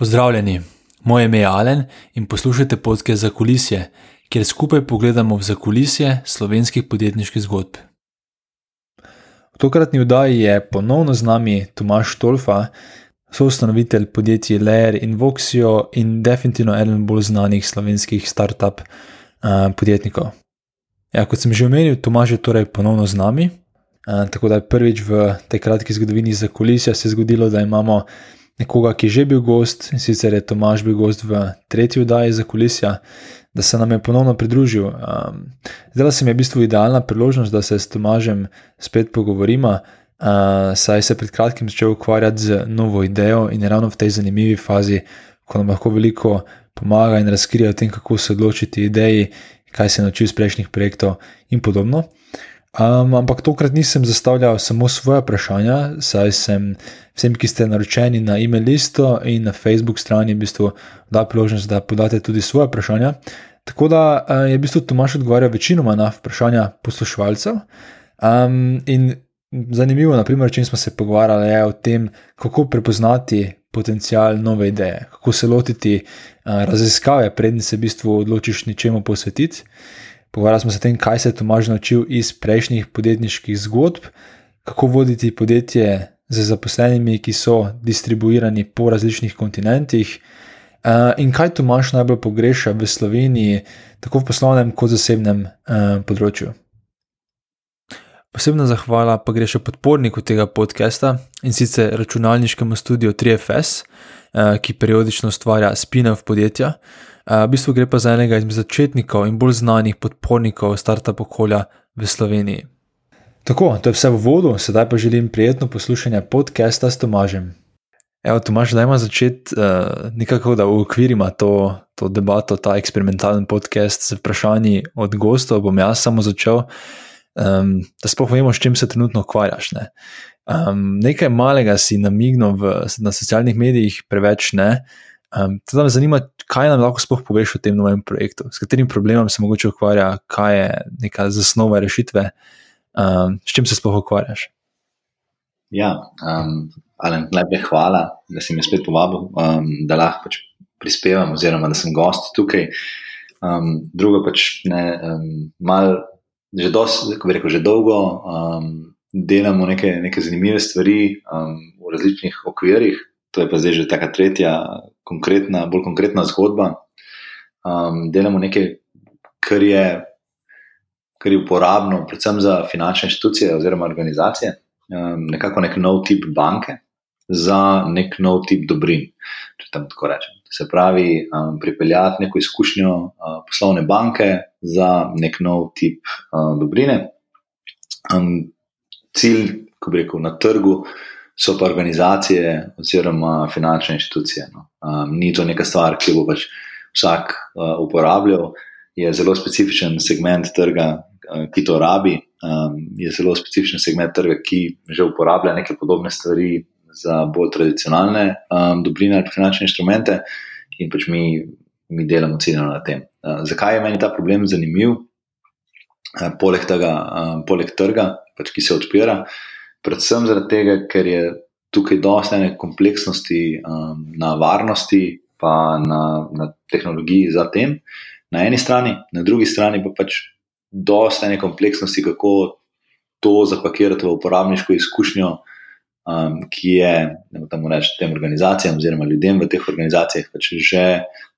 Pozdravljeni, moje ime je Alen in poslušate podke za kulisje, kjer skupaj pogledamo v zakulisje slovenskih podjetniških zgodb. V tokratni oddaji je ponovno z nami Tomaš Tolfa, soustanovitelj podjetij Lair in Voxio in definitivno eden bolj znanih slovenskih start-up uh, podjetnikov. Ja, kot sem že omenil, Tomaž je torej ponovno z nami. Uh, tako da je prvič v tej kratki zgodovini za kulisje se zgodilo, da imamo nekoga, ki je že bil gost, in sicer je Tomaž bil gost v tretji oddaji za kulisja, da se nam je ponovno pridružil. Um, zdela se mi je v bistvu idealna priložnost, da se s Tomažem spet pogovorimo, uh, saj se pred kratkim začel ukvarjati z novo idejo in je ravno v tej zanimivi fazi, ko nam lahko veliko pomaga in razkrije o tem, kako se odločiti ideji, kaj se je naučil iz prejšnjih projektov in podobno. Um, ampak tokrat nisem zastavljal samo svoje vprašanja, saj sem vsem, ki ste naročeni na e-mail listo in na Facebook strani, v bistvu dal priložnost, da podate tudi svoje vprašanja. Tako da je v bistvu Tomaš odgovarjal večinoma na vprašanja poslušalcev. Um, in zanimivo, naprimer, če smo se pogovarjali o tem, kako prepoznati potencial nove ideje, kako se lotiti uh, raziskave, prednji se v bistvu odločiš ničemu posvetiti. Pogovarjali smo se o tem, kaj se je Tomaž naučil iz prejšnjih podjetniških zgodb, kako voditi podjetje z zaposlenimi, ki so distribuirani po različnih kontinentih, uh, in kaj Tomaž najbolj pogreša v Sloveniji, tako v poslovnem kot zasebnem uh, področju. Posebna zahvala pa gre še podporniku tega podcasta in sicer računalniškemu studiu 3FS, uh, ki periodično ustvarja spin-off podjetja. V bistvu gre pa za enega izmed začetnikov in bolj znanih podpornikov startup okolja v Sloveniji. Tako, to je vse v vodu, sedaj pa želim prijetno poslušanje podcasta s Tomažem. Evo, Tomaž, dajmo začeti uh, nekako, da ukvirimo to, to debato, ta eksperimentalen podcast z vprašanji od gostov. Bom jaz samo začel, um, da sploh vemo, s čim se trenutno ukvarjaš. Ne? Um, nekaj malega si namignil v, na socialnih medijih, preveč ne. Um, Teda me zanima, kaj nam lahko sploh poveš o tem novem projektu, s katerim problemom se mogoče ukvarja, kaj je neka zasnova rešitve, um, s čim se sploh ukvarjaš. Ja, um, ali najprej hvala, da si me spet povabil, um, da lahko pač prispevam, oziroma da sem gost tukaj. Um, drugo pač ne, um, mal, že, dos, rekel, že dolgo um, delamo neke, neke zanimive stvari um, v različnih okvirih to je pa zdaj že ta tretja, konkretna, bolj konkretna zgodba. Um, delamo nekaj, kar je, kar je uporabno, predvsem za finančne institucije oziroma organizacije, um, nekako nek nov tip banke za nek nov tip dobrin. Če tam tako rečem. Se pravi, um, pripeljati neko izkušnjo uh, poslovne banke za nek nov tip uh, dobrine. Um, cilj, ko bi rekel, na trgu so pa organizacije oziroma finančne inštitucije. No. Um, ni to neka stvar, ki bo pač vsak uh, uporabljal, je zelo specifičen segment trga, uh, ki to rabi, um, je zelo specifičen segment trga, ki že uporablja neke podobne stvari za bolj tradicionalne um, dobrine ali finančne inštrumente, in pač mi, mi delamo ciljno na tem. Uh, zakaj je meni ta problem zanimiv? Uh, poleg, tega, uh, poleg trga, pač, ki se odpira, uh, predvsem tega, ker je tukaj dosta ene kompleksnosti um, na varnosti, pa na, na tehnologiji za tem, na eni strani, na drugi strani pa pač dosta ene kompleksnosti, kako to zapakirati v uporabniško izkušnjo. Um, ki je, da moramo reči, tem organizacijam, oziroma ljudem v teh organizacijah, pač že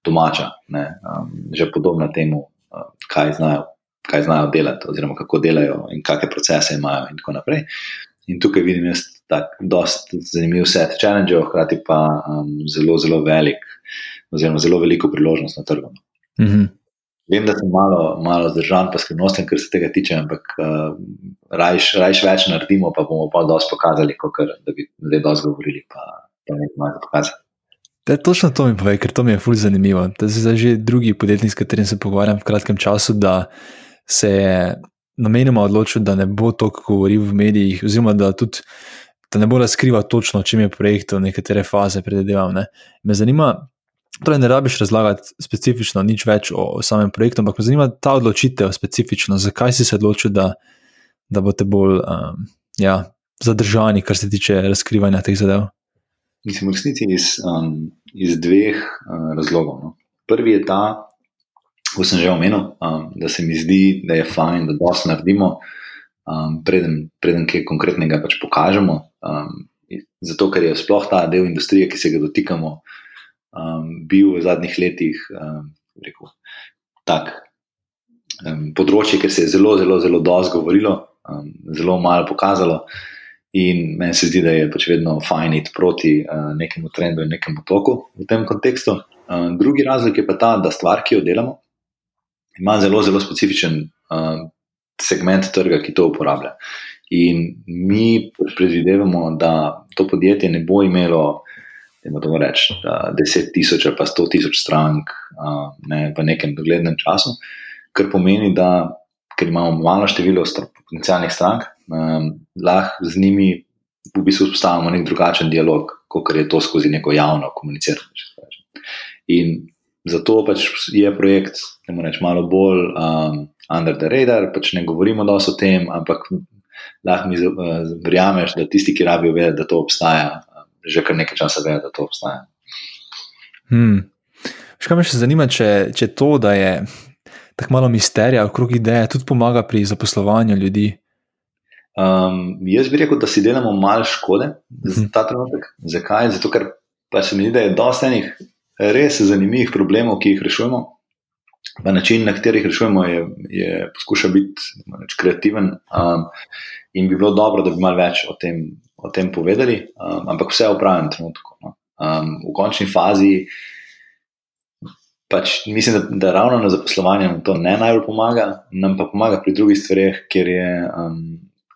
domača, ne, um, že podobna temu, um, kaj, znajo, kaj znajo delati, oziroma kako delajo in kakšne procese imajo, in tako naprej. In tukaj vidim jaz tako zanimiv set challengeov, hkrati pa um, zelo, zelo velik, oziroma zelo veliko priložnost na trgu. Mm -hmm. Vem, da sem malo, malo zdržan, pa skrivnosten, kar se tega tiče, ampak uh, rajš, rajš več naredimo, pa bomo pa dosti pokazali, kot da bi zdaj dosti govorili, pa, pa nekaj malo pokazali. Da, točno to mi pove, ker to mi je fully zanimivo. To je zdaj že drugi podjetnik, s katerim se pogovarjam v kratkem času, da se je namenoma odločil, da ne bo to govoril v medijih, oziroma da, tudi, da ne bo razkrival točno, čem je projekt, nekatere faze predvideval. Ne. Me zanima, torej ne rabiš razlagati specifično nič več o, o samem projektu, ampak me zanima ta odločitev specifično, zakaj si se odločil, da, da boste bolj um, ja, zadržani, kar se tiče razkrivanja teh zadev. Mislim, v resnici iz, um, iz dveh uh, razlogov. No. Prvi je ta, kot sem že omenil, um, da se mi zdi, da je fajn, da dosti naredimo, um, preden, preden kaj konkretnega pač pokažemo. Um, zato, ker je sploh ta del industrije, ki se ga dotikamo, um, bil v zadnjih letih um, rekel, tak, um, področje, kjer se je zelo, zelo, zelo dosti govorilo, um, zelo malo pokazalo. In meni se zdi, da je pač vedno fajn iti proti uh, nekemu trendu in nekemu toku v tem kontekstu. Uh, drugi razlog je pa ta, da stvar, ki jo delamo, ima zelo, zelo specifičen uh, segment trga, ki to uporablja. In mi predvidevamo, da to podjetje ne bo imelo, da bomo reči, 10 tisoč ali pa 100 tisoč strank uh, ne, v nekem doglednem času, kar pomeni, da ker imamo malo število potencijalnih strank, um, lahko z njimi v bistvu vzpostavimo nek drugačen dialog, kot je to skozi neko javno komuniciranje. In zato pač je projekt, da moramo reči, malo bolj um, under the radar, pač ne govorimo dosto o tem, ampak lahko mi uh, verjameš, da tisti, ki rabijo vedeti, da to obstaja, že kar nekaj časa vejo, da to obstaja. Hmm. Še kaj me še zanima, če, če to, da je tako malo misterija okrog ideje, tudi pomaga pri zaposlovanju ljudi. Um, jaz bi rekel, da si delamo malo škode za mhm. ta trenutek. Zakaj? Zato, ker pa se mi zdi, da je dosta enih res zanimivih problemov, ki jih rešujemo. Pa način, na kateri jih rešujemo, je, je poskušal biti reč, kreativen. Um, in bi bilo dobro, da bi malo več o tem, o tem povedali, um, ampak vse v pravem trenutku. No. Um, v končni fazi pač mislim, da, da ravno na zaposlovanju nam to ne najbolj pomaga, nam pa pomaga pri drugih stvareh, ker je, um,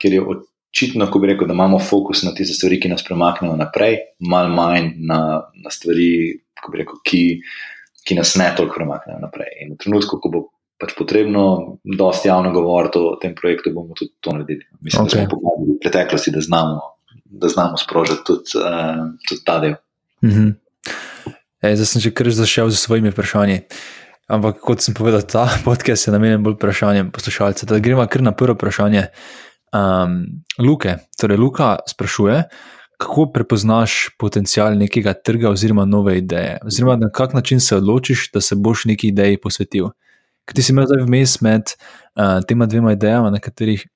ker je očitno, ko bi rekel, da imamo fokus na tiste stvari, ki nas premaknejo naprej, malo manj na, na stvari, bi rekel, ki, ki nas ne toliko premaknejo naprej. In v trenutku, ko bo pač potrebno dosti javno govoriti o tem projektu, bomo tudi to naredili. Mislim, okay. da smo pokazali v preteklosti, da znamo, da znamo sprožiti tudi, uh, tudi ta del. Mm -hmm. E, zdaj sem že kar zašel z svojimi vprašanji. Ampak kot sem povedal, ta podcast je namenjen bolj vprašanjem poslušalcev. Da gremo kar na prvo vprašanje. Um, Luke, torej Luka sprašuje, kako prepoznaš potencial nekega trga oziroma nove ideje, oziroma na kak način se odločiš, da se boš neki ideji posvetil. Ker ti si imel zdaj vmes med uh, tema dvema idejama, na katerih,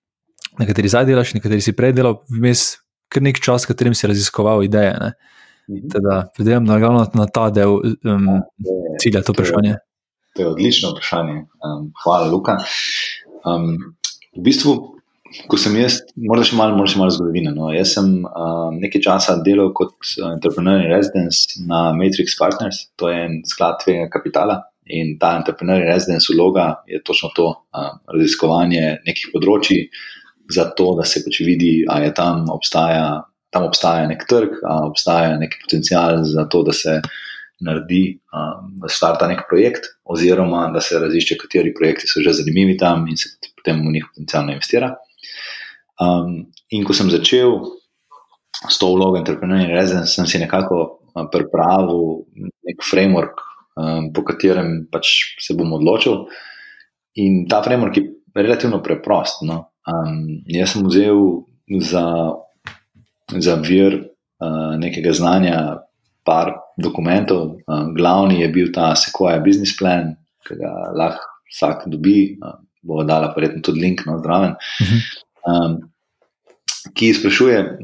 na katerih zdaj delaš, na katerih si prej delal, vmes kar nek čas, v katerem si raziskoval ideje. Mhm. Teda, predvidevam, da je na ta del um, cilja to vprašanje. To je odlično vprašanje. Um, hvala, Luka. Um, v bistvu, ko sem jaz, morda še malo, morda še malo zgodovine. No. Jaz sem um, nekaj časa delal kot uh, entrepreneur in residence na Matrix Partners, to je en sklad tvega kapitala. In ta entrepreneur in residence vloga je točno to, um, raziskovanje nekih področji, zato da se pač vidi, ali tam tam obstaja nek trg, obstaja nek potencial za to, da se naredi, da se starta nek projekt, oziroma da se razišče, kateri projekti so že zanimivi tam in se potem v njih potencialno investira. Um, in ko sem začel s to vlogo entrepreneurja in rezidenc, sem si nekako pripravil nek framework, um, po katerem pač se bom odločil. In ta framework je relativno preprost. No? Um, jaz sem vzel za za vir uh, nekega znanja, par dokumentov. Uh, glavni je bil ta Sequoia Business Plan, ki ga lahko vsak dobi, uh, bo dala verjetno tudi link na zdraven. Um, ki sprašuje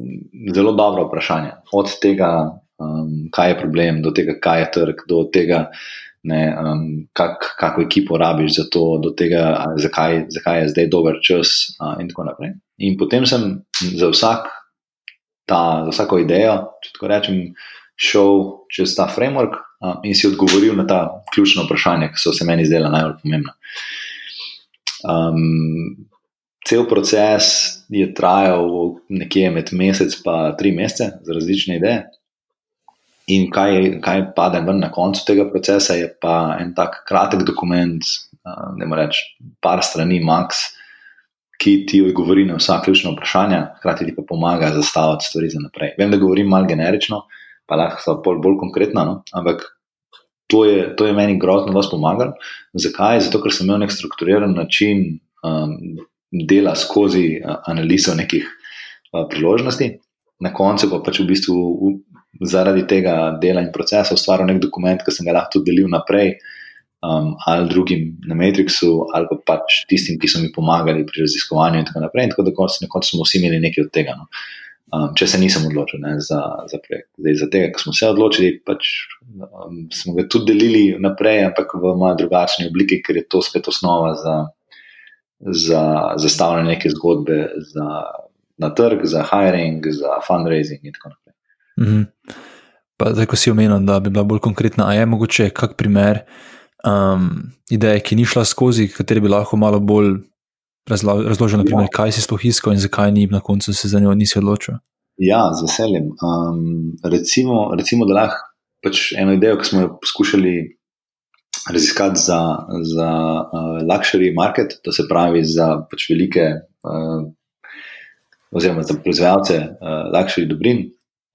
zelo dobro vprašanje. Od tega, um, kaj je problem, do tega, kaj je trg, do tega, ne, um, kak, kako ekipo rabiš za to, do tega, zakaj, zakaj je zdaj dober čas, uh, in tako naprej. In potem sem za vsak ta, za vsako idejo, če tako rečem, šel čez ta framework uh, in si odgovoril na ta ključna vprašanja, ki so se meni zdela najbolj pomembna. Um, cel proces je trajal nekje med mesec in tri mesece za različne ideje. In kaj, kaj pade ven na koncu tega procesa, je pa en tak kratek dokument, ne morem reči, par strani, max, ki ti odgovori na vsa ključna vprašanja, hkrati ti pa pomaga zastaviti stvari za naprej. Vem, da govorim malo generično, pa lahko so bolj, bolj konkretna, no? ampak to je, to je meni grozno, da vas pomagam. Zakaj? Zato, ker sem imel nek strukturiran način um, dela skozi uh, analizo nekih uh, priložnosti, na koncu pa pač v bistvu zaradi tega dela in procesa ustvaril nek dokument, ki sem ga lahko delil naprej um, ali drugim na Matrixu, ali pa pač tistim, ki so mi pomagali pri raziskovanju in tako naprej. In tako da na koncu smo vsi imeli nekaj od tega. No. Um, če se nisem odločil ne, za, za projekt. Zdaj, za tega, ko smo se odločili, pač, um, smo ga tudi delili naprej, ampak v malo drugačni obliki, ker je to spet osnova za, za zastavljanje neke zgodbe za, na trg, za hiring, za fundraising in tako naprej. -hmm. Pa zdaj, ko si omenil, da bi bila bolj konkretna, a je mogoče kak primer um, ideje, ki ni šla skozi, kateri bi lahko malo bolj razlo razložil, naprimer, ja. kaj si sploh iskal in zakaj ni na koncu se za njo nisi odločil. Ja, z veseljem. Um, recimo, recimo, da lahko pač eno idejo, ki smo jo poskušali raziskati za, za uh, luxury market, to se pravi za pač velike, uh, oziroma za proizvajalce uh, luxury dobrin.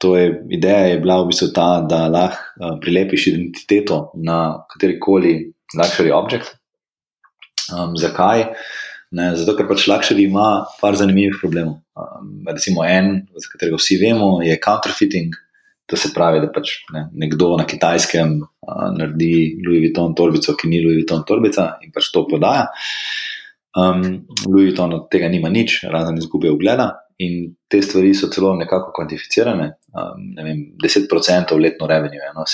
To je ideja, je bila v bistvu ta, da lahko uh, prilepiš identiteto na katerikoli luxury object. Um, zakaj? Ne, zato, ker pač luxury ima par zanimivih problemov. Um, recimo, en, za katerega vsi vemo, je counterfeiting. To se pravi, da pač ne, nekdo na kitajskem uh, naredi Louis Vuitton torbico, ki ni Louis Vuitton torbica in pač to podaja. Um, Louis Vuitton od tega nima nič, razen izgube ogleda. In te stvari so celo nekako kvantificirane. Um, ne vem, 10% letno revenue no,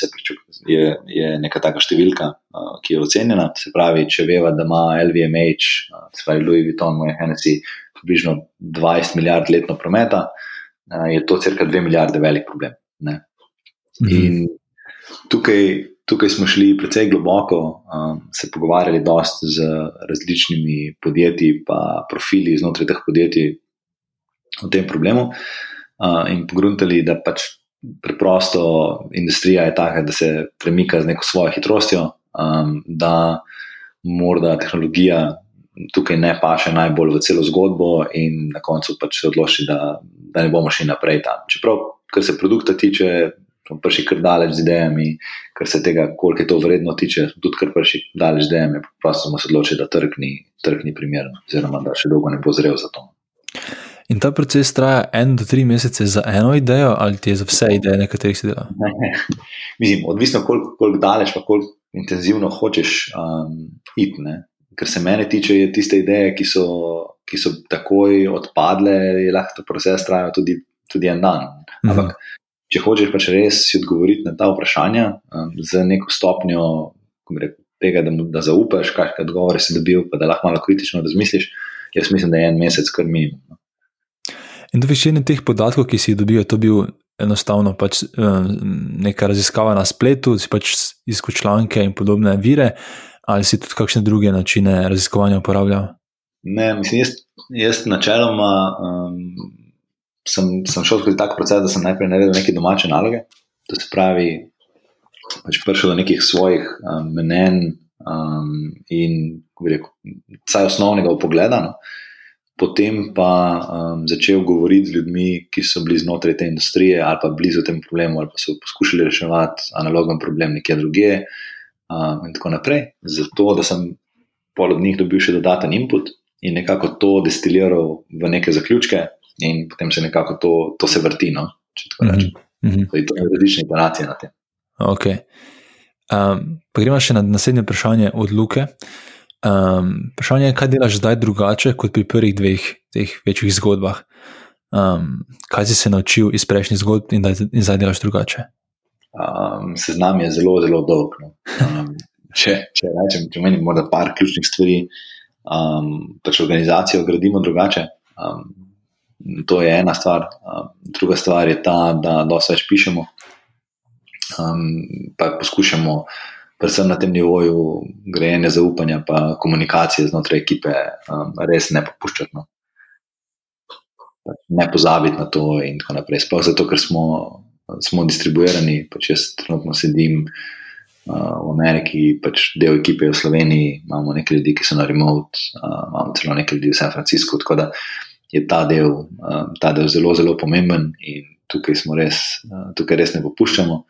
je, je neka taka številka, uh, ki je ocenjena. Se pravi, če veva, da ima LVMH, uh, se pravi Louis Vuitton, moj Hennessy, približno 20 milijard letno prometa, uh, je to crka 2 milijarde velik problem. Mhm. In tukaj, tukaj smo šli precej globoko, um, se pogovarjali dosti z različnimi podjetji, pa profili znotraj teh podjetij o tem problemu uh, in pogruntali, da pač preprosto industrija je taka, da se premika z neko svojo hitrostjo, um, da morda tehnologija tukaj ne paše najbolj v celo zgodbo, in na koncu pač se odloči, da, da ne bomo šli naprej tam. Čeprav, kar se produkta tiče. Prši kar daleč z idejami, kar se tega, koliko je to vredno tiče, tudi kar prši daleč z idejami, prosto smo se odločili, da trg ni, trg ni primeren, oziroma da še dolgo ne bo zrel za to. In ta proces traja en do tri mesece za eno idejo, ali ti je za vse ideje, na katerih si delal? Mislim, odvisno, koliko kolik daleč, pa koliko intenzivno hočeš um, iti. Ker se mene tiče, je tiste ideje, ki so, ki so takoj odpadle, je lahko ta proces trajal tudi, tudi en dan. Mhm. Ampak, če hočeš pač res si odgovoriti na ta vprašanja um, z neko stopnjo rekel, tega, da, da zaupaš, kakšne odgovore si dobil, pa da lahko malo kritično razmisliš, jaz mislim, da je en mesec kar minimum. No. In do večine teh podatkov, ki si jih dobil, je to bil enostavno pač, um, neka raziskava na spletu, si pač iskal članke in podobne vire, ali si tudi kakšne druge načine raziskovanja uporabljal? Ne, mislim, jaz, jaz načeloma um, sem, sem šel skozi tak proces, da sem najprej naredil neke domače naloge. To se pravi, pač prišel do nekih svojih um, mnen um, in, rekel, vsaj osnovnega upogleda. No potem pa um, začel govoriti z ljudmi, ki so bili znotraj te industrije ali pa blizu temu problemu, ali pa so poskušali reševati analogen problem nekje drugje, um, in tako naprej. Zato, da sem pol od njih dobil še dodaten input in nekako to destiliral v neke zaključke, in potem se nekako to, to se vrti. No, če tako rečem. Mm -hmm. To je različne iteracije na tem. Okay. Um, pa gremo še na naslednje vprašanje od Luke. Um, vprašanje je, kaj delaš zdaj drugače kot pri prvih dveh teh večjih zgodbah? Um, kaj si se naučil iz prejšnjih zgodb in, in zdaj delaš drugače? Um, seznam je zelo, zelo dolg. No. Um, če, če rečem, če menim, da par ključnih stvari, um, pač organizacijo gradimo drugače. Um, to je ena stvar. Um, druga stvar je ta, da dosta več pišemo. Um, pa poskušamo predvsem na tem nivoju grejenja zaupanja, pa komunikacije znotraj ekipe, um, res ne popuščati. No. Pač ne pozabiti na to, in tako naprej. Sploh zato, ker smo, smo distribuirani, pač jaz trenutno sedim uh, v Ameriki, pač del ekipe je v Sloveniji, imamo nekaj ljudi, ki so na remote, uh, imamo celo nekaj ljudi v San Franciscu. Tako da je ta del, um, ta del zelo, zelo pomemben in tukaj smo res, uh, tukaj res ne popuščamo.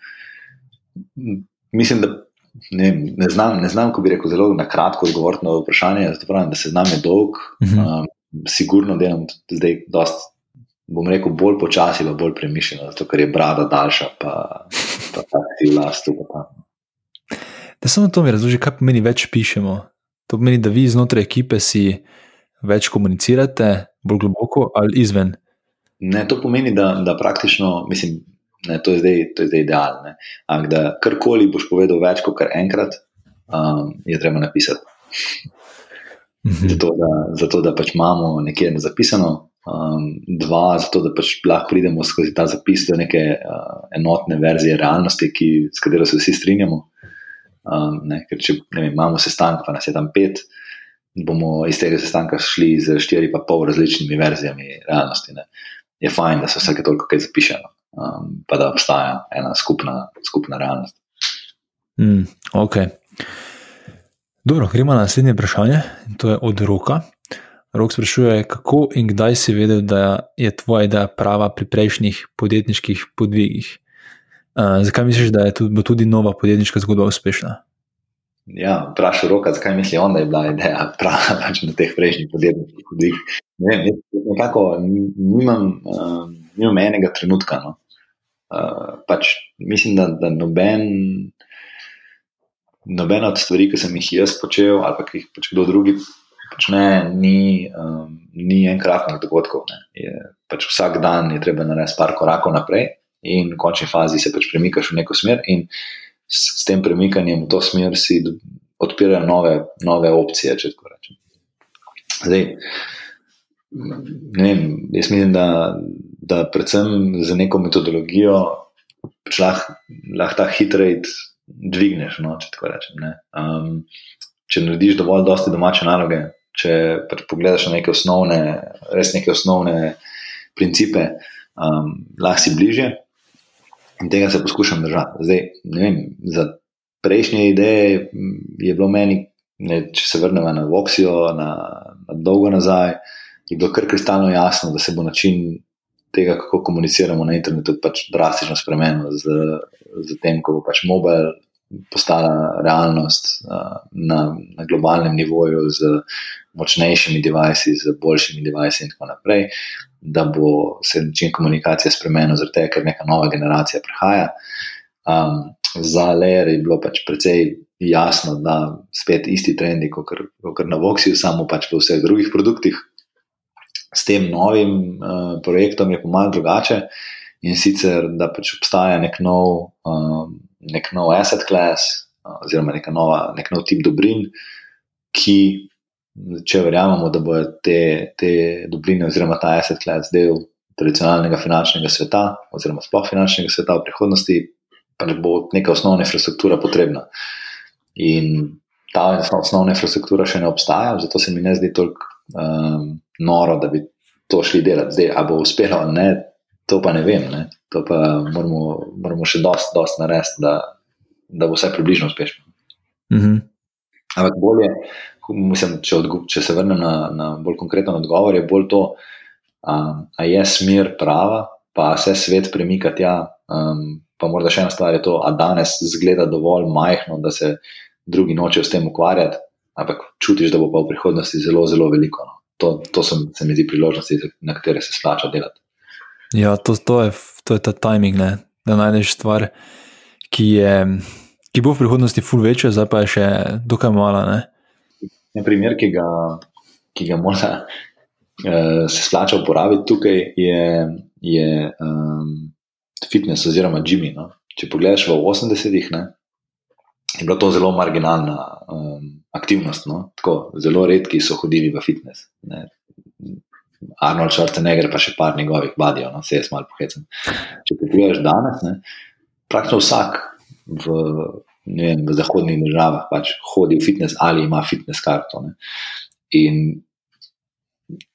Mislim, da ne, ne, znam, ne znam, ko bi rekel, zelo na kratko odgovoriti na vprašanje. Pravim, da se znam je dolg, uh -huh. um, sigurno delam zdaj dosti bom rekel, bolj počasi, pa bolj premišljeno, zato ker je brada daljša, pa, ti vlast. Da samo to mi razloži, kaj pomeni več pišemo. To pomeni, da vi znotraj ekipe si več komunicirate, bolj globoko ali izven. Ne, to pomeni, da, da praktično, mislim, ne, to je zdaj, to je zdaj idealno. Ampak da karkoli boš povedal več kot enkrat, um, je treba napisati. Mhm. Zato, da, zato, da pač imamo nekje zapisano, um, dva, zato da pač lahko pridemo skozi ta zapis do neke uh, enotne verzije realnosti, ki, s katero se vsi strinjamo. Um, ne, ker če ne vem, imamo sestanek, pa nas je tam pet, bomo iz tega sestanka šli z štiri pa pol različnimi verzijami realnosti. Ne. Je fajn, da se vsake toliko kaj zapiše, no. Um, pa da obstaja ena skupna, skupna realnost. Mm, ok. Dobro, gremo na naslednje vprašanje, in to je od roka. Rok sprašuje, kako in kdaj si vedel, da je tvoja ideja prava pri prejšnjih podjetniških podvigih. Uh, zakaj misliš, da je tudi, tudi nova podjetniška zgodba uspešna? Ja, vprašaj roka, zakaj misli on, da je bila ideja prava pač na teh prejšnjih podjetniških podvigih. Ne vem, nekako nimam, uh, nimam enega trenutka. No. Uh, pač mislim, da, da noben. Nobena od stvari, ki sem jih jaz počel, ali pa jih pač kdo drugi počne, ni, um, ni enkratnih dogodkov. Je, pač vsak dan je treba narediti par korakov naprej, in v končni fazi se pač premikaš v neko smer, in s, s tem premikanjem v to smer si odpirajo nove, nove opcije. Če tako rečem. Zdaj, ne vem, jaz mislim, da, da predvsem za neko metodologijo pač lahko lah ta hitrejt dvigneš. No, če tako rečem. Um, če narediš dovolj dosti domače naloge, če pač pogledaš na neke osnovne, res neke osnovne principe, um, lahko si bliže in tega se poskušam držati. Zdaj, ne vem, za prejšnje ideje je bilo meni, ne, če se vrnemo na Voxijo, na, na dolgo nazaj, je bilo kar kristalno jasno, da se bo način. Tega, kako komuniciramo na internetu, pač drastično spremenilo, z, z tem, ko bo pač mobil postala realnost uh, na, na globalnem nivoju, z močnejšimi devajsi, z boljšimi devajsi in tako naprej, da bo se način komunikacije spremenil, zaradi tega, ker neka nova generacija prihaja. Um, za Leer je bilo pač precej jasno, da spet isti trendi, kot na Voxiju, samo pač v vseh drugih produktih. S tem novim uh, projektom je pomalo drugače in sicer, da pač obstaja nek nov, um, nek nov asset class, uh, oziroma nova, nek nov tip dobrin, ki če verjamemo, da bodo te, te dobrine, oziroma ta asset class, del tradicionalnega finančnega sveta, oziroma sploh finančnega sveta v prihodnosti, pač bo neka osnovna infrastruktura potrebna. In ta osnovna infrastruktura še ne obstaja, zato se mi ne zdi toliko um, noro, da bi to šli delati. Zdaj, ali bo uspelo ne, to pa ne vem. Ne? To pa moramo, moramo še dosti, dosti narediti, da, da bo vse približno uspešno. Mm -hmm. Ampak bolje, mislim, če, če se vrnem na, na bolj konkreten odgovor, je bolj to, um, ali je smer prava, pa se svet premika tja. Um, pa morda še ena stvar je to, da danes zgleda dovolj majhno, da se drugi nočejo s tem ukvarjati, ampak čutiš, da bo pa v prihodnosti zelo, zelo veliko. No. To, to sem, se mi zdi priložnosti, na katere se splača delati. Ja, to, to, je, to je ta timing, ne? da najdeš stvar, ki, je, ki bo v prihodnosti ful večja, zdaj pa je še dokaj mala. Ne? En primer, ki ga, ki ga mora uh, se splača uporabiti tukaj, je, je um, fitness oziroma Jimmy. No? Če pogledaš v 80-ih, je bila to zelo marginalna um, aktivnost. No? Tako, zelo redki so hodili v fitness. Ne? Arnold Schwarzenegger, pa še par njegovih badijo, no? se jaz malo pohecam. Če pogledaš danes, ne? praktično vsak v vem, v zahodnih državah pač hodi v fitness ali ima fitness karto. Ne. In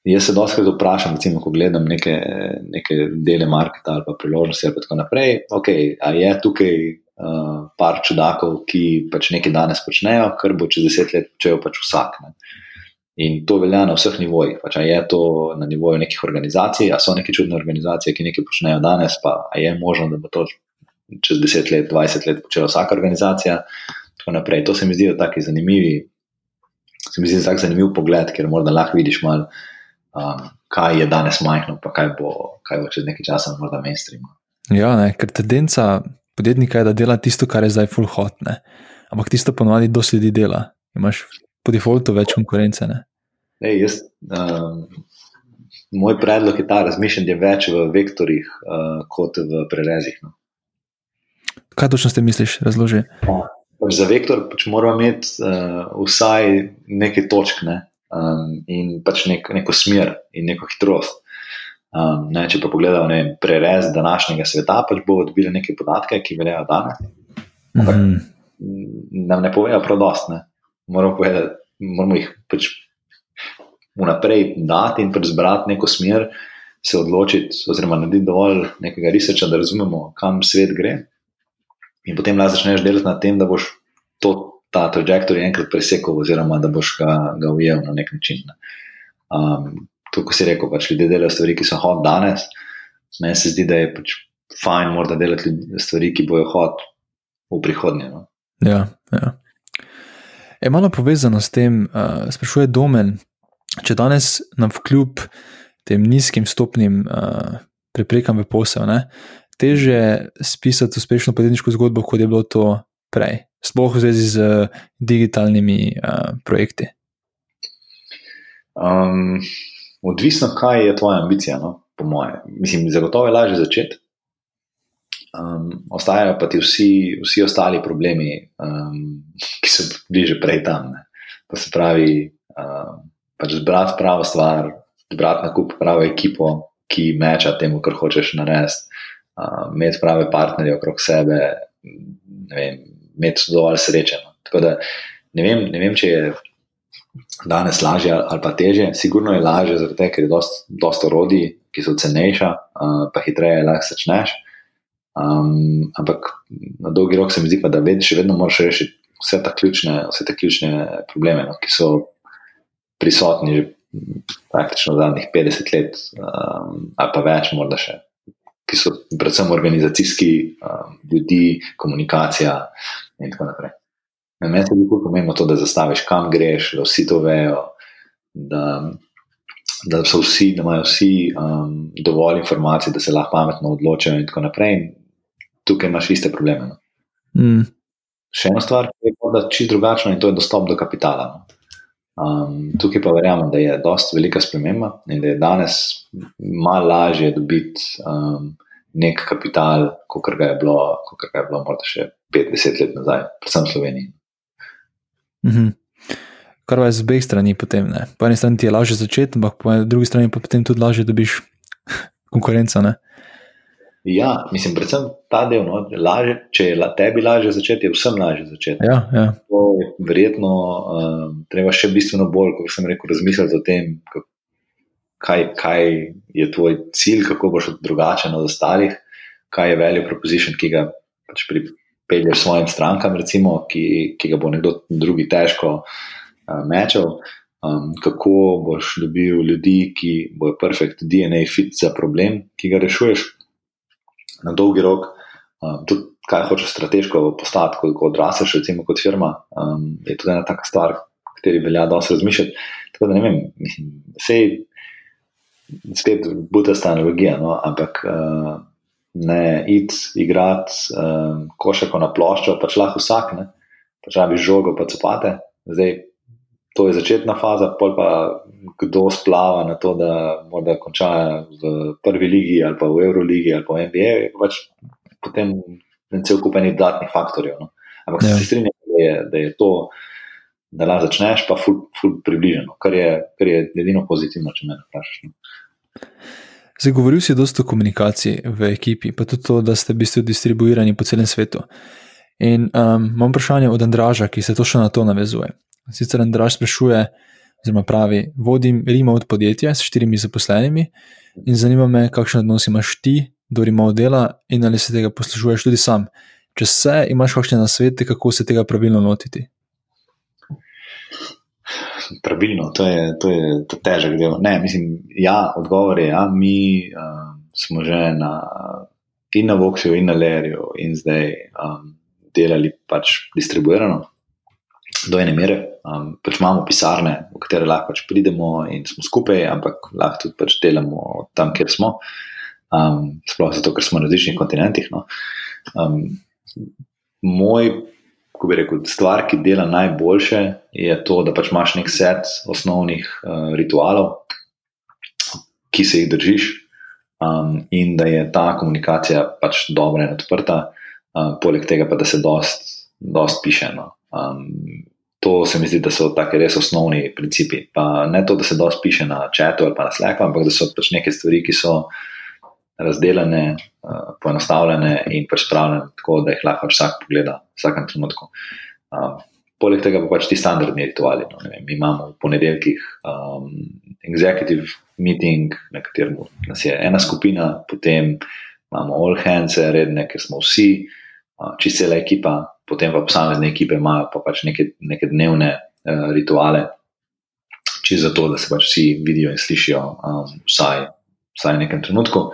jaz se doskrat vprašam, recimo, ko gledam neke, neke dele marketa ali pa priložnosti ali pa tako naprej, okay, ali je tukaj uh, par čudakov, ki pač nekaj danes počnejo, kar bo čez deset let počel pač vsak. Ne. In to velja na vseh nivojih. Pač, je to na nivoju nekih organizacij, ali so neke čudne organizacije, ki nekaj počnejo danes, pa je možno, da bo to čez 10 let, 20 let počela vsaka organizacija. To se mi zdi tako zanimivo. Se mi zdi tako zanimiv pogled, ker morda lahko vidiš malo um, kaj je danes majhno, pa kaj bo, kaj bo čez nekaj časa morda mainstream. Ja, ne, ker tendenca podjetnika je, da dela tisto, kar je zdaj full hot. Ne. Ampak tisto ponovadi dosti ljudi dela. Imaš po defaultu več konkurence. Ej, jaz, um, moj predlog je ta, razmišljanje več v vektorjih uh, kot v prerezih. No. Kaj točno ste misliš, razloži? Pač za vektor pač moramo imeti uh, vsaj nekaj točk ne? um, in pač nek, neko smer in neko hitrost. Um, ne, če pa pogledamo ne, prerez današnjega sveta, pač bomo dobili neke podatke, ki veljajo danes. Mm -hmm. Nam ne povejo prav dost. Ne? Moramo, povedati, moramo jih pač vnaprej dati in pač zbrati neko smer, se odločiti, oziroma narediti dovolj nekega researcha, da razumemo, kam svet gre. In potem lahko začneš delati na tem, da boš to, ta trajektorij enkrat presekal, oziroma da boš ga, ga ujel na nek način. Ne. Um, to, ko si rekel, pač ljudje delajo stvari, ki so hod danes. Meni se zdi, da je pač fajn, morda delati stvari, ki bojo hod v prihodnje. No. Ja, ja. Je malo povezano s tem, uh, sprašuje Domen, če danes nam kljub tem nizkim stopnim uh, preprekam v posel, ne, teže spisati uspešno podjetniško zgodbo, kot je bilo to prej, sploh v zvezi z digitalnimi uh, projekti? Um, odvisno, kaj je tvoja ambicija, no? po mojem. Mislim, zagotovo je lažje začeti. Um, ostajajo pa ti vsi, vsi ostali problemi, um, ki so bili že prej tam. Ne? To se pravi, um, pač zbrati pravo stvar, zbrati na kup pravo ekipo, ki meča temu, kar hočeš narediti imeti prave partnerje okrog sebe, vem, imeti dovolj sreče. No. Tako da ne vem, ne vem, če je danes lažje ali pa teže. Sigurno je lažje, zato ker je dosta orodij, ki so cenejša, uh, pa hitreje lahko začneš. Um, ampak na dolgi rok se mi zdi, pa, da ved, še vedno moraš rešiti vse ključne, vse te ključne probleme, no, ki so prisotni že praktično zadnjih 50 let, um, ali pa več, morda še ki so predvsem organizacijski, um, ljudi, komunikacija in tako naprej. Meni se zdi pomembno to, da zastaviš, kam greš, da vsi to vejo, da, da so vsi, da imajo vsi um, dovolj informacij, da se lahko pametno odločajo in tako naprej. In tukaj imaš iste probleme. No. Mm. Še ena stvar, ki je morda čisto drugačna, in to je dostop do kapitala. No. Um, tukaj pa verjamem, da je precej velika sprememba in da je danes malo lažje dobiti um, nek kapital, kot ga je bilo, kot ga je bilo morda še 50 let nazaj, predvsem v Sloveniji. -hmm. Kar je z obeh strani potem. Ne? Po eni strani ti je lažje začeti, ampak po drugi strani pa potem tudi lažje dobiš konkurenco. Ne? Ja, mislim, predvsem ta del. No, laže, če je tebi lažje začeti, je vsem lažje začeti. Ja, ja. To je verjetno um, treba še bistveno bolj, kot sem rekel, razmisliti o tem, kaj, kaj je tvoj cilj, kako boš drugačen od ostalih, kaj je value proposition, ki ga pač pripelješ svojim strankam, recimo, ki, ki ga bo nekdo drugi težko uh, mečal. Um, kako boš dobil ljudi, ki bojo perfekt DNA fit za problem, ki ga rešuješ na dolgi rok. Um, tudi, kaj hočeš strateško postati, ko, ko odraseš, recimo kot firma, um, je tudi ena taka stvar, o kateri velja dosti razmišljati. Tako da ne vem, mislim, sej spet budasta analogija, no? ampak uh, ne id igrati uh, košarko na ploščo, pač lahko vsak, ne? pač rabi žogo, pa copate. Zdaj, to je začetna faza, pol pa kdo splava na to, da morda konča v prvi ligi ali pa v Euroligi ali pa v NBA, je pač potem cel kup enih dodatnih faktorjev. No? Ampak ja. se strinjam, da je, da je to. Da lahko začneš, pa ful, ful približeno, kar je, kar je edino pozitivno, če me vprašaš. No. Zdaj, govoril si dosta o komunikaciji v ekipi, pa tudi to, da ste bili distribuirani po celem svetu. In um, imam vprašanje od Andraža, ki se točno na to navezuje. Sicer Andraž sprašuje, oziroma pravi, vodim remote podjetje s štirimi zaposlenimi in zanima me, kakšen odnos imaš ti do remote dela in ali se tega poslužuješ tudi sam. Če se, imaš kakšne nasvete, kako se tega pravilno lotiti? Pravilno, to je, to je to težek del. Ne, mislim, ja, odgovor je, ja, mi uh, smo že na, in na Voxu, in na Lerju, in zdaj um, delali pač distribuirano. do ene mere. Um, pač imamo pisarne, v katere lahko pač pridemo in smo skupaj, ampak lahko tudi pač delamo tam, kjer smo. Um, sploh zato, ker smo na različnih kontinentih. No. Um, moj, ko bi rekel, stvar, ki dela najboljše, je to, da pač imaš nek set osnovnih uh, ritualov, ki se jih držiš, um, in da je ta komunikacija pač dobra in odprta, uh, poleg tega pa da se dost, dost piše. No. Um, To se mi zdi, da so tako res osnovni principi. Pa ne to, da se dosti piše na četu ali pa na sleku, ampak da so pač neke stvari, ki so razdeljene, uh, poenostavljene in pač spravljene tako, da jih lahko vsak pogleda v vsakem trenutku. Um, poleg tega pa pač ti standardni rituali. No, vem, mi imamo v ponedeljkih um, executive meeting, na katerem nas je ena skupina, potem imamo all hands, redne, ker smo vsi, uh, čisto cela ekipa potem pa posamezne ekipe imajo pa pač neke, neke dnevne uh, rituale, čisto zato, da se pač vsi vidijo in slišijo, um, vsaj, vsaj v nekem trenutku.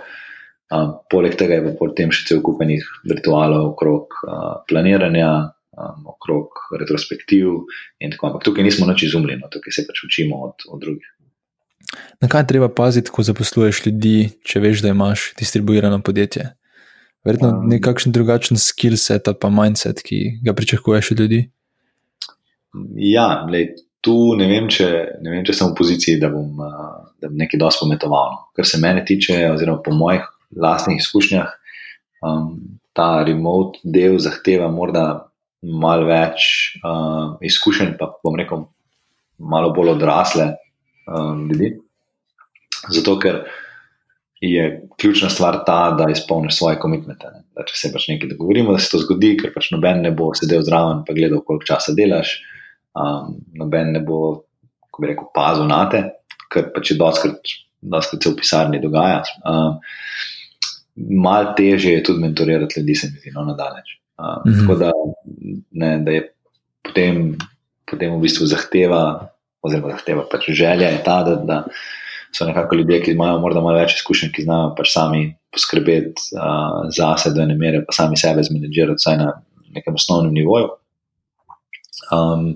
Um, poleg tega je pa potem še cel kup enih ritualov okrog uh, planiranja, um, okrog retrospektiv in tako naprej. Tukaj nismo noč izumljeni, no, tukaj se pač učimo od, od drugih. Na kaj treba paziti, ko zaposluješ ljudi, če veš, da imaš distribuirano podjetje? Verjetno um, nekakšen drugačen skill set ali pa mindset, ki ga pričakuješ od ljudi. Ja, lej, tu ne vem, če, ne vem, če sem v poziciji, da bom, da bom nekaj dosti pometoval. No. Kar se mene tiče, oziroma po mojih lastnih izkušnjah, um, ta remote del zahteva morda malo več uh, izkušenj, pa bom rekel, malo bolj odrasle um, ljudi. Zato, ker je ključna stvar ta, da izpolniš svoje komitmente. Če se pač nekaj dogovorimo, da se to zgodi, ker pač noben ne bo sedel zraven in gledal, koliko časa delaš, um, noben ne bo, ko bi rekel, pazil na te, ker pač je doskrat, doskrat se v pisarni dogaja. Um, Mal teže je tudi mentorirati ljudi, se mi zdi, no, nadalječ. Um, mm -hmm. Tako da, ne, da je potem, potem v bistvu zahteva, oziroma zahteva pač želja je ta, da. da so nekako ljudje, ki imajo morda malo več izkušenj, ki znajo pač sami poskrbeti uh, za sebe do ene mere, pa sami sebe zmanjšati, vsaj na nekem osnovnem nivoju. Um,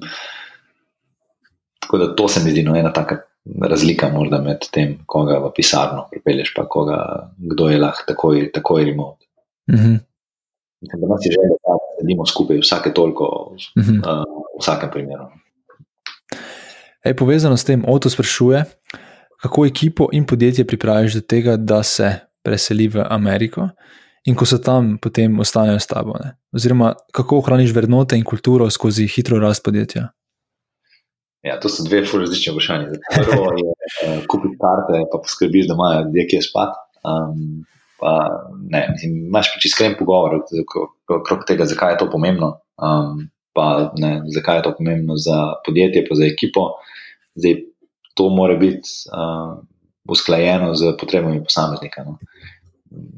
tako da to se mi zdi no, ena taka razlika med tem, koga v pisarno pripelješ, pa koga, kdo je lahko takoj, takoj remote. Mm -hmm. Mislim, da nas je že, da sedimo skupaj vsake toliko, mm -hmm. uh, v vsakem primeru. Ej, povezano s tem, Oto sprašuje, kako ekipo in podjetje pripraviš do tega, da se preseli v Ameriko in ko so tam, potem ostanejo s tabo. Ne? Oziroma, kako ohraniš vrednote in kulturo skozi hitro rast podjetja. Ja, to so dve različne vprašanja. Prvo je uh, kupiti karte, pa poskrbiš, da imajo ljudje kje spati. Um, pa, ne, mislim, imaš pač iskren pogovor okrog tega, zakaj je to pomembno. Um, pa, ne, zakaj je to pomembno za podjetje, pa za ekipo. Zdaj, to mora biti uh, usklajeno z potrebami posameznika. No.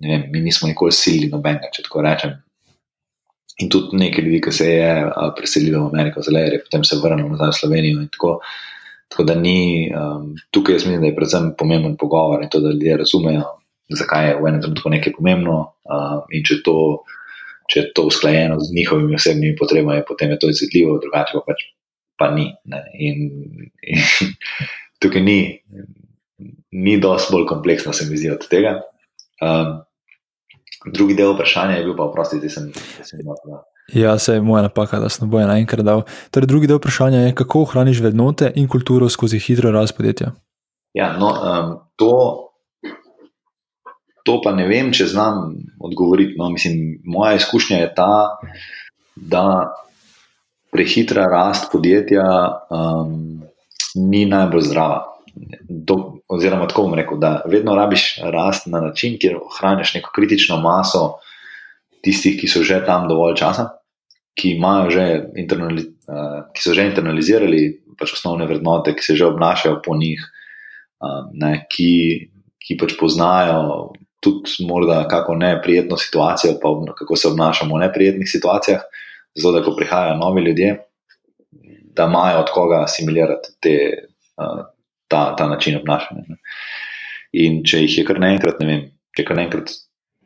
Vem, mi nismo nikoli silili nobenega, če tako rečem. In tudi nekaj ljudi, ki se je preselilo v Ameriko, zelo je, potem se vrnilo nazaj v Slovenijo. Tako, tako da ni um, tukaj, jaz mislim, da je predvsem pomemben pogovor in to, da ljudje razumejo, zakaj je v enem trenutku nekaj pomembno. Uh, in če, to, če je to usklajeno z njihovimi osebnimi potrebami, potem je to izvedljivo, drugače pa pač pa ni. In, in, tukaj ni, ni dosti bolj kompleksno, se mi zdi od tega. Um, drugi del vprašanja je bil pa, oprosti, da sem jih imel. Ja, se je moja napaka, da sem boje naenkrat dal. Torej, drugi del vprašanja je, kako ohraniš vrednote in kulturo skozi hitro rast podjetja. Ja, no, um, to, to pa ne vem, če znam odgovoriti. No, mislim, moja izkušnja je ta, da prehitra rast podjetja um, ni najbolj zdrava. Do, oziroma, tako bom rekel, da vedno rabiš rast na način, kjer ohraniš neko kritično maso tistih, ki so že tam dovolj časa, ki, že internali, uh, ki so že internalizirali pač osnovne vrednote, ki se že obnašajo po njih, um, ne, ki, ki pač poznajo tudi morda kako neprijetno situacijo, pa kako se obnašamo v neprijetnih situacijah. Zato, da ko prihajajo novi ljudje, da imajo od koga assimilirati te, ta, ta način obnašanja. Ne. In če jih je kar naenkrat, ne vem, če je kar naenkrat,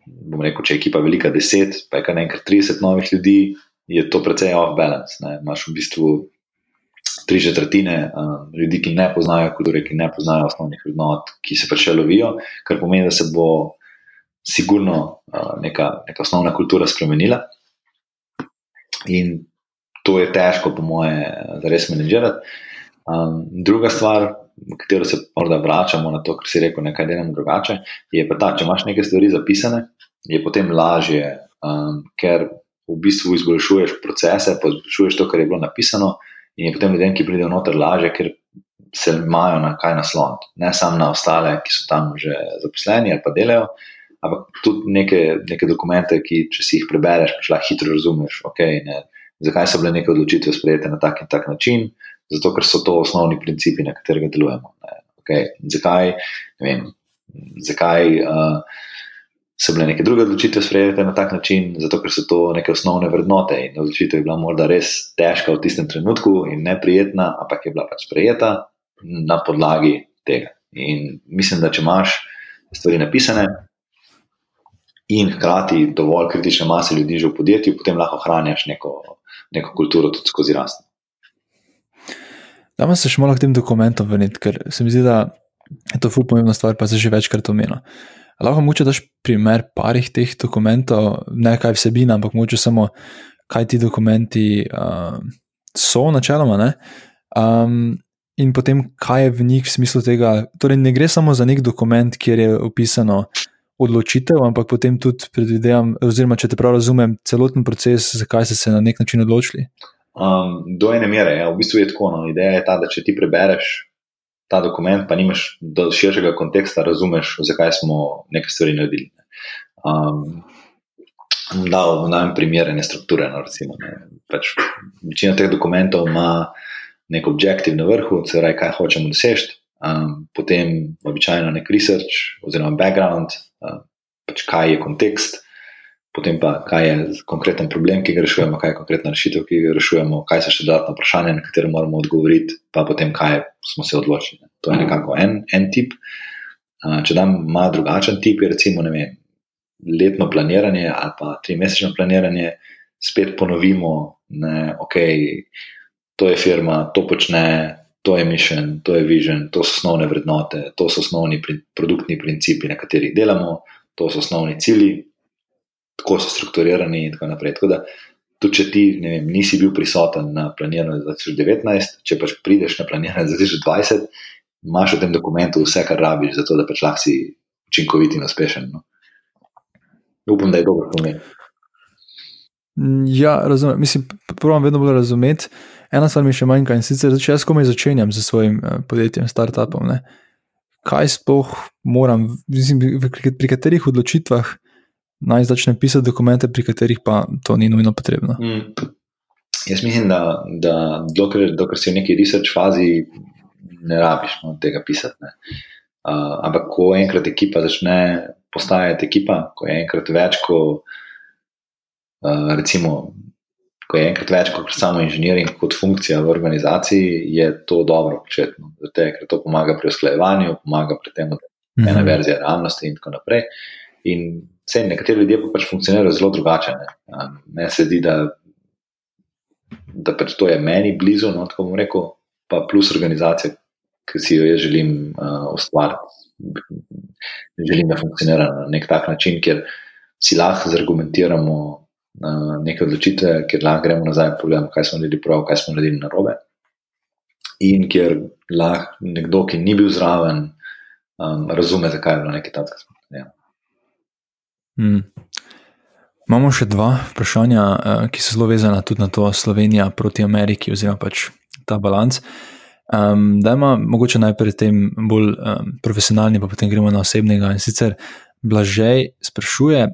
bom rekel, če je ekipa velika deset, pa je kar naenkrat 30 novih ljudi, je to precej off balance. Ne. Imáš v bistvu tri četrtine um, ljudi, ki ne poznajo kulture, ki ne poznajo osnovnih vrednot, ki se pač lovijo, kar pomeni, da se bo sigurno uh, neka, neka osnovna kultura spremenila. In to je težko, po moje, da res menedžirati. Um, druga stvar, katero se morda vračamo na to, kar si rekel, nekaj delamo drugače, je pa ta, če imaš nekaj stvari zapisane, je potem lažje, um, ker v bistvu izboljšuješ procese, pa izboljšuješ to, kar je bilo napisano, in je potem ljudem, ki pridejo noter, lažje, ker se imajo na kaj nasloniti. Ne samo na ostale, ki so tam že zaposleni ali pa delajo, ampak tudi neke, neke dokumente, ki če si jih prebereš, pa lahko hitro razumeš, okay, ne, zakaj so bile neke odločitve sprejete na tak in tak način. Zato, ker so to osnovni principi, na katerih delujemo. Okay. Zakaj, vem, zakaj uh, so bile neke druge odločitve sprejete na tak način? Zato, ker so to neke osnovne vrednote in odločitev je bila morda res težka v tistem trenutku in neprijetna, ampak je bila pač sprejeta na podlagi tega. In mislim, da če imaš stvari napisane in hkrati dovolj kritične mase ljudi že v podjetju, potem lahko ohranjaš neko, neko kulturo tudi skozi rast. Da, pa se še malo k tem dokumentom vrniti, ker se mi zdi, da je to ful pomembna stvar, pa se že večkrat omenja. Lahko moče daš primer parih teh dokumentov, ne kaj vsebina, ampak moče samo, kaj ti dokumenti uh, so, načeloma. In potem, kaj je v njih v smislu tega. Torej, ne gre samo za nek dokument, kjer je opisano odločitev, ampak potem tudi predvidevam, oziroma če te prav razumem, celoten proces, zakaj ste se na nek način odločili. Um, do ene mere, ja, v bistvu je tako. No. Ideja je ta, da če ti prebereš ta dokument, pa nimaš do širšega konteksta, razumeš, zakaj smo nekaj stvari naredili. Um, da, v najmanj primerene strukture. No, recimo, ne. pač, večina teh dokumentov ima nek objektiv na vrhu, se pravi, kaj hočemo doseči. Um, potem običajno nek research oziroma background, um, pač kaj je kontekst potem pa kaj je konkreten problem, ki ga rešujemo, kaj je konkretna rešitev, ki jo rešujemo, kaj so še dodatna vprašanja, na katere moramo odgovoriti, pa potem kaj smo se odločili. To je nekako en, en tip. Če dam malo drugačen tip, je recimo vem, letno planiranje ali pa tri mesečno planiranje, spet ponovimo, da okay, to je firma, to počne. To je mission, to je vision, to so osnovne vrednote, to so osnovni produktni principi, na katerih delamo, to so osnovni cilji, tako so strukturirani in tako naprej. Tako da, tudi če ti vem, nisi bil prisoten na planiranju za 2019, če pač prideš na planiranje za 2020, imaš v tem dokumentu vse, kar rabiš, zato da pač lahko si učinkovit in uspešen. No. Upam, da je dobro pomen. Ja, razumem. Mislim, pravim vedno bolj razumeti. Ena stvar mi še manjka in sicer, če jaz komaj začenjam z svojim uh, podjetjem, startupom. Ne? Kaj sploh moram, mislim, pri katerih odločitvah naj začne pisati dokumente, pri katerih pa to ni nujno potrebno. Mm. Jaz mislim, da, da dokler, dokler si v neki research fazi, ne rabiš no, tega pisati. Uh, ampak, ko enkrat ekipa začne postajati ekipa, ko je enkrat več, ko, uh, recimo, ko je enkrat več kot samo inženiring, kot funkcija v organizaciji, je to dobro početi. No. Zato, ker to pomaga pri usklajevanju, pomaga pri tem, da je ena mhm. verzija realnosti in tako naprej. In Vse, nekateri ljudje pa pač funkcionirajo zelo drugače. Ne, ne se zdi, da, da pač to je meni blizu, no, tako bom rekel, pa plus organizacija, ki si jo jaz želim uh, ustvariti. Želim, da funkcionira na nek tak način, kjer si lahko zargumentiramo uh, neke odločitve, kjer lahko gremo nazaj in pogledamo, kaj smo naredili prav, kaj smo naredili narobe. In kjer lahko nekdo, ki ni bil zraven, um, razume, zakaj je bilo nekaj takega. Hmm. Imamo še dva vprašanja, uh, ki so zelo vezana tudi na to, Slovenija proti Ameriki, oziroma pač ta balans. Um, da ima mogoče najprej tem bolj um, profesionalni, pa potem gremo na osebnega. In sicer Blažej sprašuje,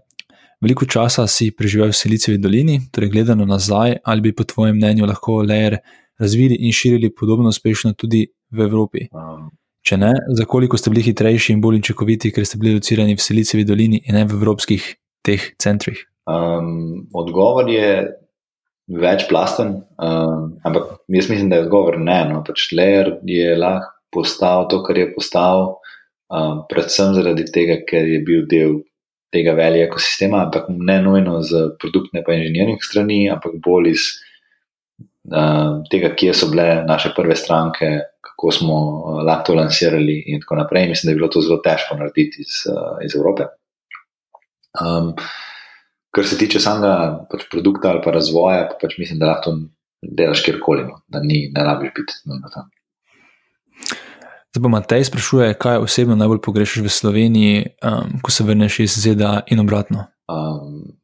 veliko časa si preživel v Silicijevi dolini, torej gledano nazaj, ali bi po tvojem mnenju lahko Leer razvili in širili podobno uspešno tudi v Evropi. Um. Če ne, za koliko ste bili hitrejši in bolj učinkoviti, ker ste bili locirani v Silicijevi dolini in ne v evropskih teh centrih? Um, odgovor je večplasten, um, ampak jaz mislim, da je odgovor ne. No. Pač Leer je lahko postal to, kar je postal, um, predvsem zaradi tega, ker je bil del tega velikega ekosistema, ampak ne nujno z produktne pa inženiring strani, ampak bolj iz uh, tega, kje so bile naše prve stranke, kako smo uh, lahko to lansirali, in tako naprej. Mislim, da je bilo to zelo težko narediti iz, uh, iz Evrope. Um, kar se tiče samega pač produkta ali pa razvoja, pa pač mislim, da lahko to delaš kjerkoli, no, da ni, ne rabiš biti na tam. Zdaj pa Matej sprašuje, kaj osebno najbolj pogrešaš v Sloveniji, um, ko se vrneš iz ZDA in obratno. Um,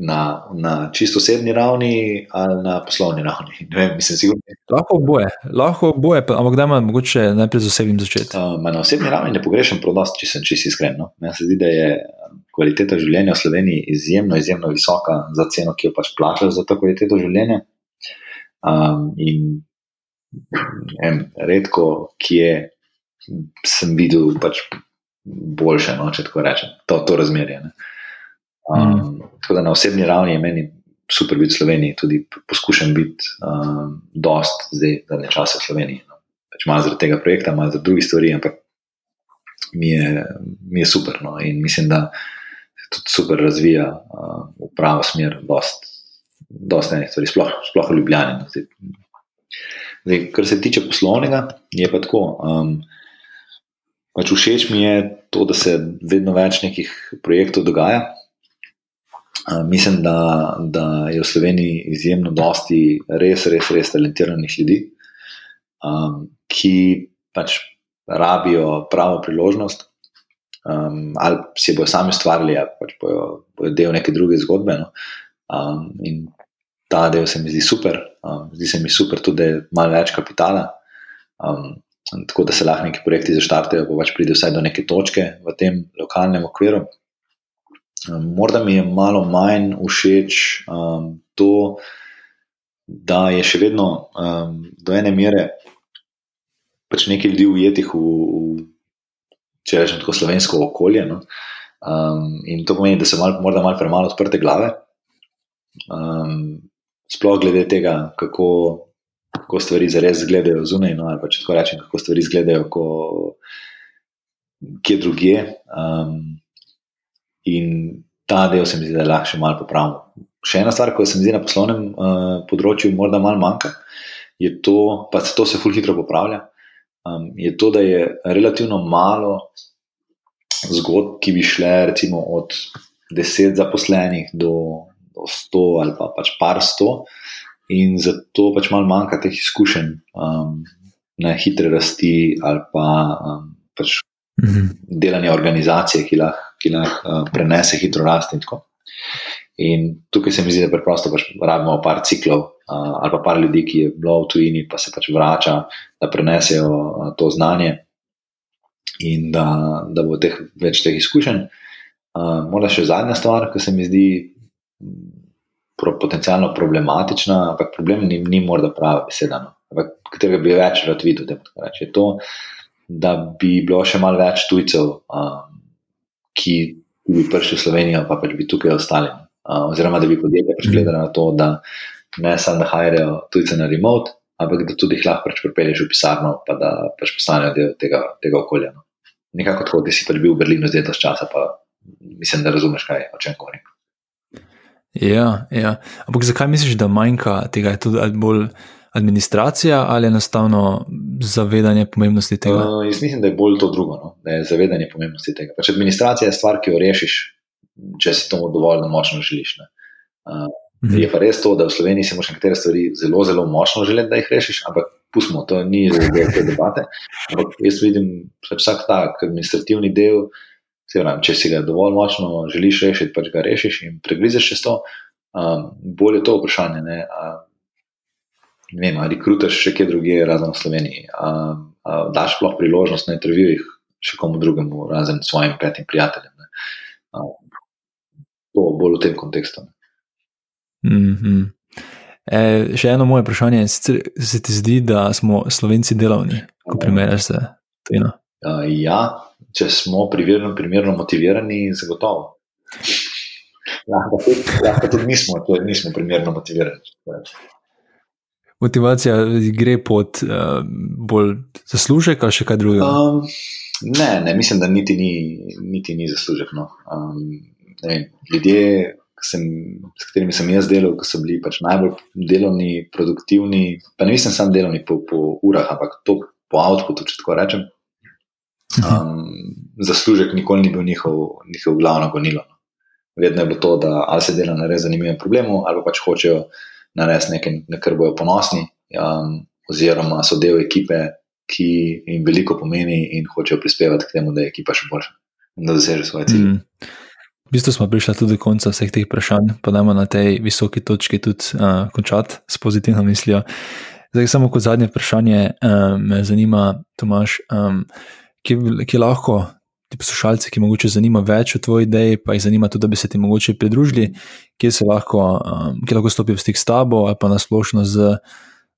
na, na čisto osebni ravni ali na poslovni ravni. Vem, mislim, lahko oboje, lahko oboje, ampak da imaš mogoče najprej z osebnim začeti. Uh, na osebni ravni ne pogrešam prodost, če sem čisto iskren. No? Meni se zdi, da je kvaliteta življenja v Sloveniji izjemno, izjemno visoka za ceno, ki jo pač plačaš za to kvaliteto življenja. Um, in en, redko, kje sem videl pač boljše, no, če tako rečem, to, to razmerje. Ne? Um, tako da na osebni ravni je meni super biti v Sloveniji, tudi poskušam biti um, dost zdaj, da ne časa v Sloveniji. No. Pač malo zaradi tega projekta, malo zaradi drugih stvari, ampak mi je, mi je super. No. In mislim, da se tudi super razvija uh, v pravo smer, dost, dost enih stvari, sploh, sploh v Ljubljani. No. Zdaj, zdaj, kar se tiče poslovnega, je pa tako. Um, pač všeč mi je to, da se vedno več nekih projektov dogaja mislim, da, da je v Sloveniji izjemno dosti res, res, res talentiranih ljudi, um, ki pač rabijo pravo priložnost. Um, ali si bojo sami ustvarjali, ali pač bojo, bojo del neke druge zgodbe. No? Um, in ta del se mi zdi super, um, zdi se mi super tudi, da je malo več kapitala, um, tako da se lahko neki projekti zaštartejo, pa pač pride vsaj do neke točke v tem lokalnem okviru. Morda mi je malo manj všeč um, to, da je še vedno um, do ene mere pač nekaj ljudi ujetih v, v če rečem tako, slovensko okolje. No? Um, in to pomeni, da se mal, morda malo premalo odprte glave. Um, sploh glede tega, kako, kako stvari zares izgledajo zunaj, no, ali pa če tako rečem, kako stvari izgledajo, ko, kje drugje. Um, In ta del se mi zdi, da je lahko še malo popravljen. Še ena stvar, ki se mi zdi na poslovnem uh, področju, morda malo manjka, je to, pa se to se fulh hitro popravlja. Um, je to, da je relativno malo zgodb, ki bi šle recimo od deset zaposlenih do, do sto ali pa pač par sto, in zato pač malo manjka teh izkušenj, um, ne hitre rasti ali pa um, pač mhm. delanje organizacije, ki lahko ki lahko uh, prenese hitro rast. In, in tukaj se mi zdi, da preprosto pač rabimo par ciklov uh, ali pa par ljudi, ki je bilo v tujini, pa se pač vrača, da prenesejo uh, to znanje in da, da bo teh, več teh izkušenj. Uh, morda še zadnja stvar, ki se mi zdi. Pro, potencialno problematična, ampak problem ni, ni morda prava beseda, no. ampak katerega bi več rad videl. Da, je to, da bi bilo še malo več tujcev, um, ki bi prišli v Slovenijo, pa pač bi tukaj ostali. Uh, oziroma, da bi podjetja pač gledala na to, da ne samo da hajrajo tujce na remote, ampak da tudi jih lahko pač pripelješ v pisarno, pa da pač postanejo del tega, tega okolja. No. Nekako tako, da si pač bil v Berlinu zdaj dosti časa, pa mislim, da razumeš, kaj, o čem govorim. Ja, ja. ampak zakaj misliš, da manjka tega? To bolj administracija ali enostavno zavedanje pomembnosti tega? Uh, jaz mislim, da je bolj to drugo, no? da je zavedanje pomembnosti tega. Pač administracija je stvar, ki jo rešiš, če si to dovolj močno želiš. Uh, mhm. Je pa res to, da v Sloveniji si moraš nekatere stvari zelo, zelo močno želeti, da jih rešiš, ampak pustimo, to ni del te debate. Ampak jaz vidim, pač vsak ta administrativni del, vram, če si ga dovolj močno želiš rešiti, pač ga rešiš in pregrizeš čez to. Um, bolje to vprašanje. Ne? Ne vem, ali krutaš še kje drugje, razen v Sloveniji. A, a daš sploh priložnost na intervjujih še komu drugemu, razen svojim petim prijateljem. A, to bolj v tem kontekstu. Mm -hmm. e, še eno moje vprašanje je, se ti zdi, da smo slovenci delavni, ko primerjaš se tujino? Ja, če smo primerno, primerno motivirani, zagotovo. Lahko tudi, lahko tudi nismo, nismo primerno motivirani motivacija gre pod uh, bolj zaslužek ali še kaj drugega? Um, ne, ne, mislim, da niti ni, niti ni zaslužek. No. Um, vem, ljudje, sem, s katerimi sem jaz delal, ki so bili pač najbolj delovni, produktivni. Pa ne mislim samo delovni po, po urah, ampak to po outputu, če tako rečem. Um, zaslužek nikoli ni bil njihov, njihov glavno gonilo. No. Vedno je bilo to, da ali se dela na res zanimivem problemu, ali pač hočejo narediti nekaj, na kar bojo ponosni, um, oziroma so del ekipe, ki jim veliko pomeni in hočejo prispevati k temu, da je ekipa še boljša in da doseže svoje cilje. Mm. V bistvu smo prišli tudi do konca vseh teh vprašanj, pa dajmo na tej visoki točki tudi uh, končati s pozitivno mislijo. Zdaj, samo kot zadnje vprašanje, um, me zanima, Tomaš, um, ki, ki lahko ti poslušalci, ki morda zanima več o tvoji ideji, pa jih zanima tudi, da bi se ti mogoče pridružili, kje se lahko, um, kje lahko stopijo v stik s tabo ali pa nasplošno z,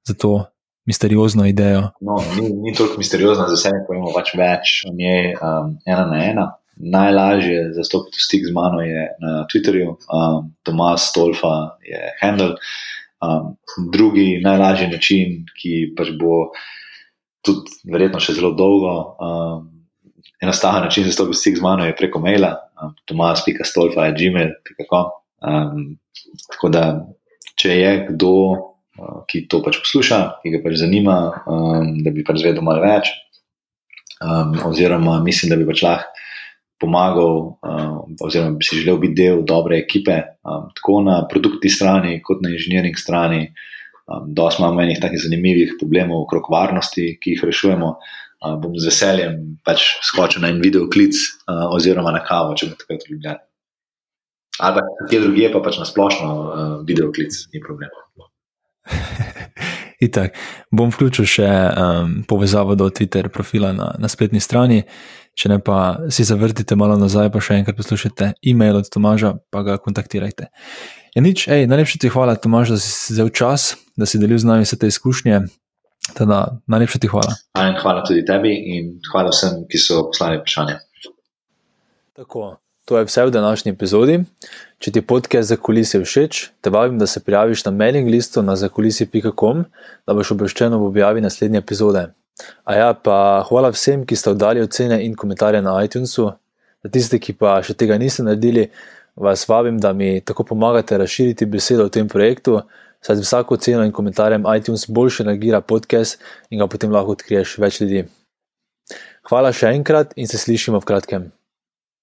z to misteriozno idejo. No, ni, ni toliko misteriozno, za vse pojmo pač več o njej, um, ena na ena najlažje za stopiti v stik z mano je na Twitterju, um, Tomas Stolfa je handle. Um, drugi najlažji način, ki pač bo tudi verjetno še zelo dolgo, um, enostaven način za stopiti v stik z mano je preko maila, um, tomas.stolfa.gmail.com. Um, tako da, če je kdo, uh, ki to pač posluša, ki ga pač zanima, um, da bi pač zvedel malo več, um, oziroma mislim, da bi pač lahko pomagal, uh, oziroma bi si želel biti del dobre ekipe, um, tako na produktni strani, kot na inženiring strani. Um, Dosti imamo enih takih zanimivih problemov okrog varnosti, ki jih rešujemo. Uh, bom z veseljem pač skočil na en video klic, uh, oziroma na kavo, če bo tako ljubljeno. Ali pa kje drugje, pa pač na splošno uh, video klic, ni problem. Itak, bom vključil še um, povezavo do Twitter profila na, na spletni strani. Če ne pa si zavrtite malo nazaj, pa še enkrat poslušajte e-mail od Tomaža, pa ga kontaktirajte. Ja, nič, hej, najlepša ti hvala, Tomaž, da si vzel čas, da si delil z nami vse te izkušnje. Teda, najlepša ti hvala. Hvala tudi tebi in hvala vsem, ki so poslali vprašanje. Tako, to je vse v današnji epizodi. Če ti podcast za kulise všeč, te vabim, da se prijaviš na mailing listu na zakulisi.com, da boš obveščen ob objavi naslednje epizode. A ja, pa hvala vsem, ki ste oddali ocene in komentarje na iTunesu. Za tiste, ki pa še tega niste naredili, vas vabim, da mi tako pomagate razširiti besedo o tem projektu, saj z vsako oceno in komentarjem iTunes boljše nagira podcast in ga potem lahko odkriješ več ljudi. Hvala še enkrat in se slišimo v kratkem.